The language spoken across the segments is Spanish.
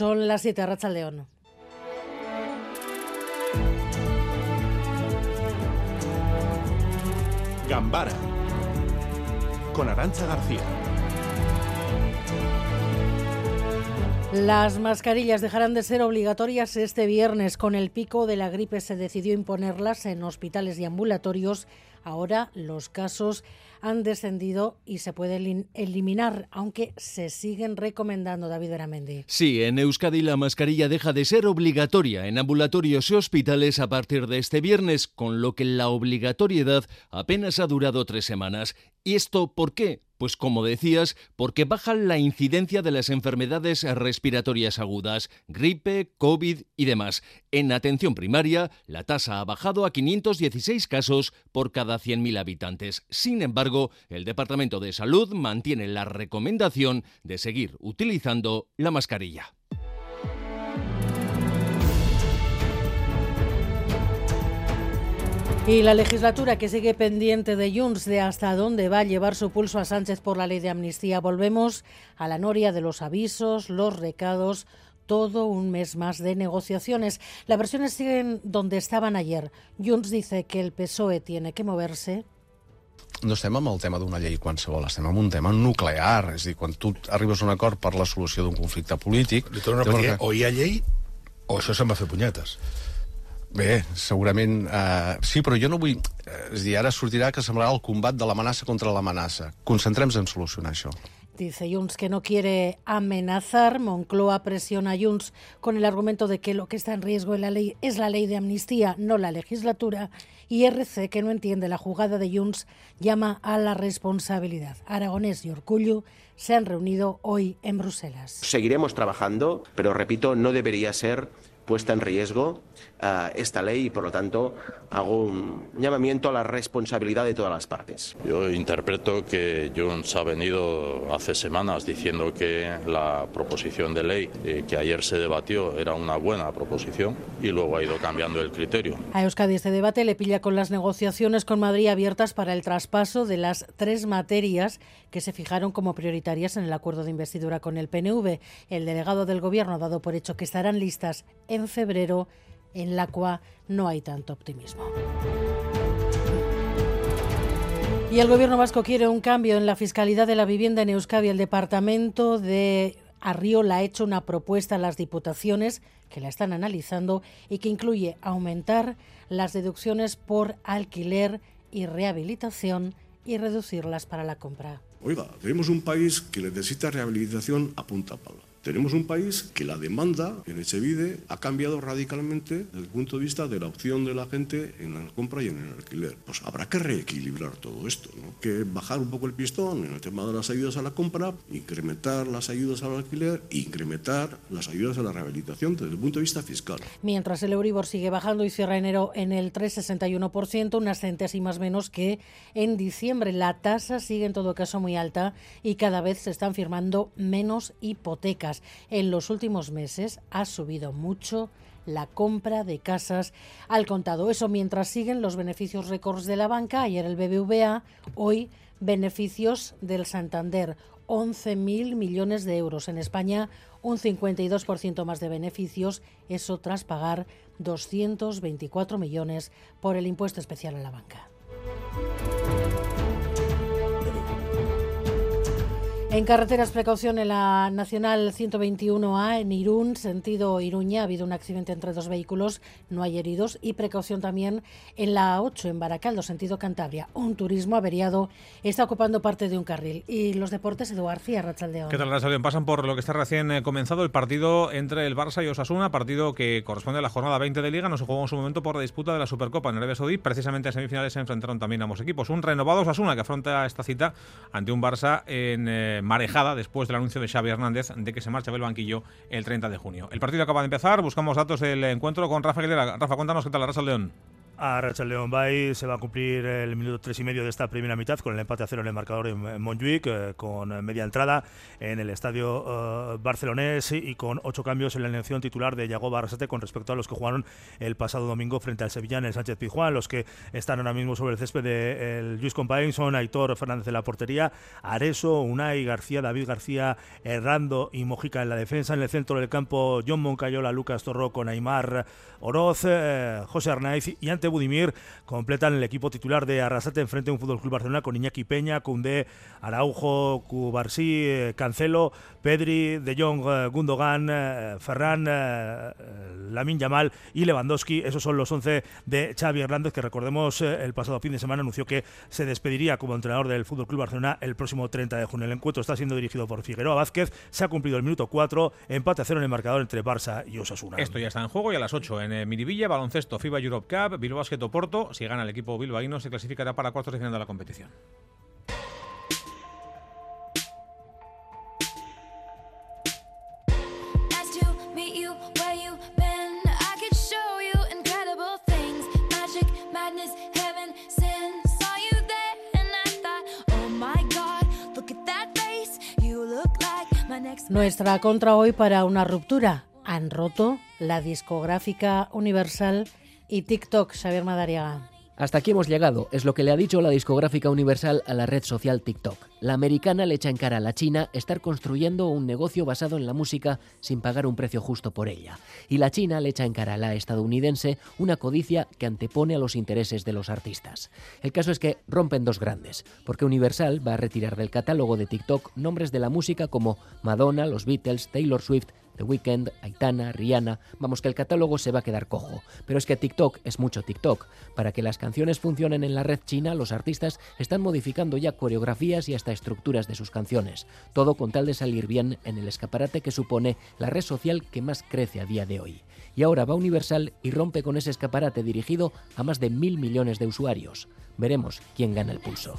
Son las 7, Racha León. Gambara con Arancha García. Las mascarillas dejarán de ser obligatorias este viernes. Con el pico de la gripe se decidió imponerlas en hospitales y ambulatorios. Ahora los casos han descendido y se puede eliminar, aunque se siguen recomendando, David Beramendi. Sí, en Euskadi la mascarilla deja de ser obligatoria en ambulatorios y hospitales a partir de este viernes, con lo que la obligatoriedad apenas ha durado tres semanas. ¿Y esto por qué? Pues como decías, porque baja la incidencia de las enfermedades respiratorias agudas, gripe, COVID y demás. En atención primaria, la tasa ha bajado a 516 casos por cada 100.000 habitantes. Sin embargo, el Departamento de Salud mantiene la recomendación de seguir utilizando la mascarilla. Y la legislatura que sigue pendiente de Junts de hasta dónde va a llevar su pulso a Sánchez por la ley de amnistía. Volvemos a la noria de los avisos, los recados, todo un mes más de negociaciones. Las versiones siguen donde estaban ayer. Junts dice que el PSOE tiene que moverse no estem amb el tema d'una llei qualsevol, estem amb un tema nuclear. És a dir, quan tu arribes a un acord per la solució d'un conflicte polític... Li torno a dir, o hi ha llei o això se'n va fer punyetes. Bé, segurament eh, sí, però jo no vull... Eh, és dir, ara sortirà que semblarà el combat de l'amenaça contra l'amenaça. Concentrem-nos en solucionar això. Dice Junts que no quiere amenazar. Moncloa presiona a Junts con el argumento de que lo que está en riesgo en la ley es la ley de amnistía, no la legislatura. Y RC, que no entiende la jugada de Junts, llama a la responsabilidad. Aragonés y Orcullo se han reunido hoy en Bruselas. Seguiremos trabajando, pero repito, no debería ser puesta en riesgo uh, esta ley y, por lo tanto, hago un llamamiento a la responsabilidad de todas las partes. Yo interpreto que Junts ha venido hace semanas diciendo que la proposición de ley eh, que ayer se debatió era una buena proposición y luego ha ido cambiando el criterio. A Euskadi este debate le pilla con las negociaciones con Madrid abiertas para el traspaso de las tres materias que se fijaron como prioritarias en el acuerdo de investidura con el PNV. El delegado del Gobierno ha dado por hecho que estarán listas en febrero en la cual no hay tanto optimismo. Y el gobierno vasco quiere un cambio en la fiscalidad de la vivienda en Euskadi. El departamento de Arriola ha hecho una propuesta a las diputaciones que la están analizando y que incluye aumentar las deducciones por alquiler y rehabilitación y reducirlas para la compra. Oiga, tenemos un país que necesita rehabilitación a punta. Tenemos un país que la demanda en Echevide ha cambiado radicalmente desde el punto de vista de la opción de la gente en la compra y en el alquiler. Pues habrá que reequilibrar todo esto, ¿no? que bajar un poco el pistón en el tema de las ayudas a la compra, incrementar las ayudas al alquiler incrementar las ayudas a la rehabilitación desde el punto de vista fiscal. Mientras el Euribor sigue bajando y cierra enero en el 3,61%, unas centésimas menos que en diciembre. La tasa sigue en todo caso muy alta y cada vez se están firmando menos hipotecas. En los últimos meses ha subido mucho la compra de casas al contado. Eso mientras siguen los beneficios récords de la banca. Ayer el BBVA, hoy beneficios del Santander. 11.000 millones de euros. En España, un 52% más de beneficios, eso tras pagar 224 millones por el impuesto especial a la banca. En carreteras, precaución en la Nacional 121A en Irún, sentido Iruña. Ha habido un accidente entre dos vehículos, no hay heridos. Y precaución también en la 8 en Baracaldo, sentido Cantabria. Un turismo averiado está ocupando parte de un carril. Y los deportes, Eduardo García, Rachaldeón. ¿Qué tal, Rachaldeón? Pasan por lo que está recién eh, comenzado el partido entre el Barça y Osasuna, partido que corresponde a la jornada 20 de Liga. No se jugó en su momento por la disputa de la Supercopa en Arabia Saudí. Precisamente en semifinales se enfrentaron también ambos equipos. Un renovado Osasuna que afronta esta cita ante un Barça en. Eh, marejada después del anuncio de Xavi Hernández de que se marcha del banquillo el 30 de junio. El partido acaba de empezar, buscamos datos del encuentro con Rafa Aguilera. Rafa, cuéntanos qué tal la Raza León. A Rachel León Bay se va a cumplir el minuto tres y medio de esta primera mitad con el empate a cero en el marcador en Montjuic, eh, con media entrada en el estadio uh, barcelonés y con ocho cambios en la elección titular de Yago Barrasate con respecto a los que jugaron el pasado domingo frente al Sevilla en el Sánchez Pizjuán. Los que están ahora mismo sobre el césped de, Luis Compain son Aitor Fernández de la portería, Areso, Unai García, David García, Errando y Mojica en la defensa. En el centro del campo, John Moncayola, Lucas Torro con Aymar Oroz, eh, José Arnaiz y ante Budimir completan el equipo titular de Arrasate enfrente a un Fútbol Club Barcelona con Iñaki Peña, Cundé, Araujo, Cubarsí, eh, Cancelo, Pedri, De Jong, eh, Gundogan, Ferran, Lamin Yamal y Lewandowski. Esos son los 11 de Xavi Hernández que recordemos el pasado fin de semana anunció que se despediría como entrenador del Fútbol Club Barcelona el próximo 30 de junio. El encuentro está siendo dirigido por Figueroa Vázquez. Se ha cumplido el minuto 4, empate a cero en el marcador entre Barça y Osasuna. Esto ya está en juego y a las 8 en Miribilla, baloncesto FIBA Europe Cup, Bilbao Basket Oporto. Si gana el equipo bilbaíno, se clasificará para cuartos de final de la competición. Nuestra contra hoy para una ruptura. Han roto la discográfica Universal y TikTok, Xavier Madariaga. Hasta aquí hemos llegado, es lo que le ha dicho la discográfica Universal a la red social TikTok. La americana le echa en cara a la China estar construyendo un negocio basado en la música sin pagar un precio justo por ella. Y la China le echa en cara a la estadounidense una codicia que antepone a los intereses de los artistas. El caso es que rompen dos grandes, porque Universal va a retirar del catálogo de TikTok nombres de la música como Madonna, los Beatles, Taylor Swift, The Weeknd, Aitana, Rihanna, vamos que el catálogo se va a quedar cojo. Pero es que TikTok es mucho TikTok. Para que las canciones funcionen en la red china, los artistas están modificando ya coreografías y hasta estructuras de sus canciones. Todo con tal de salir bien en el escaparate que supone la red social que más crece a día de hoy. Y ahora va Universal y rompe con ese escaparate dirigido a más de mil millones de usuarios. Veremos quién gana el pulso.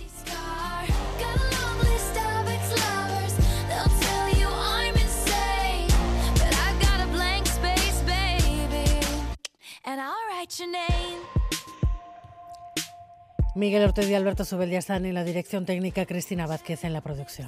Miguel Ortega y Alberto Subel ya están en la dirección técnica, Cristina Vázquez en la producción.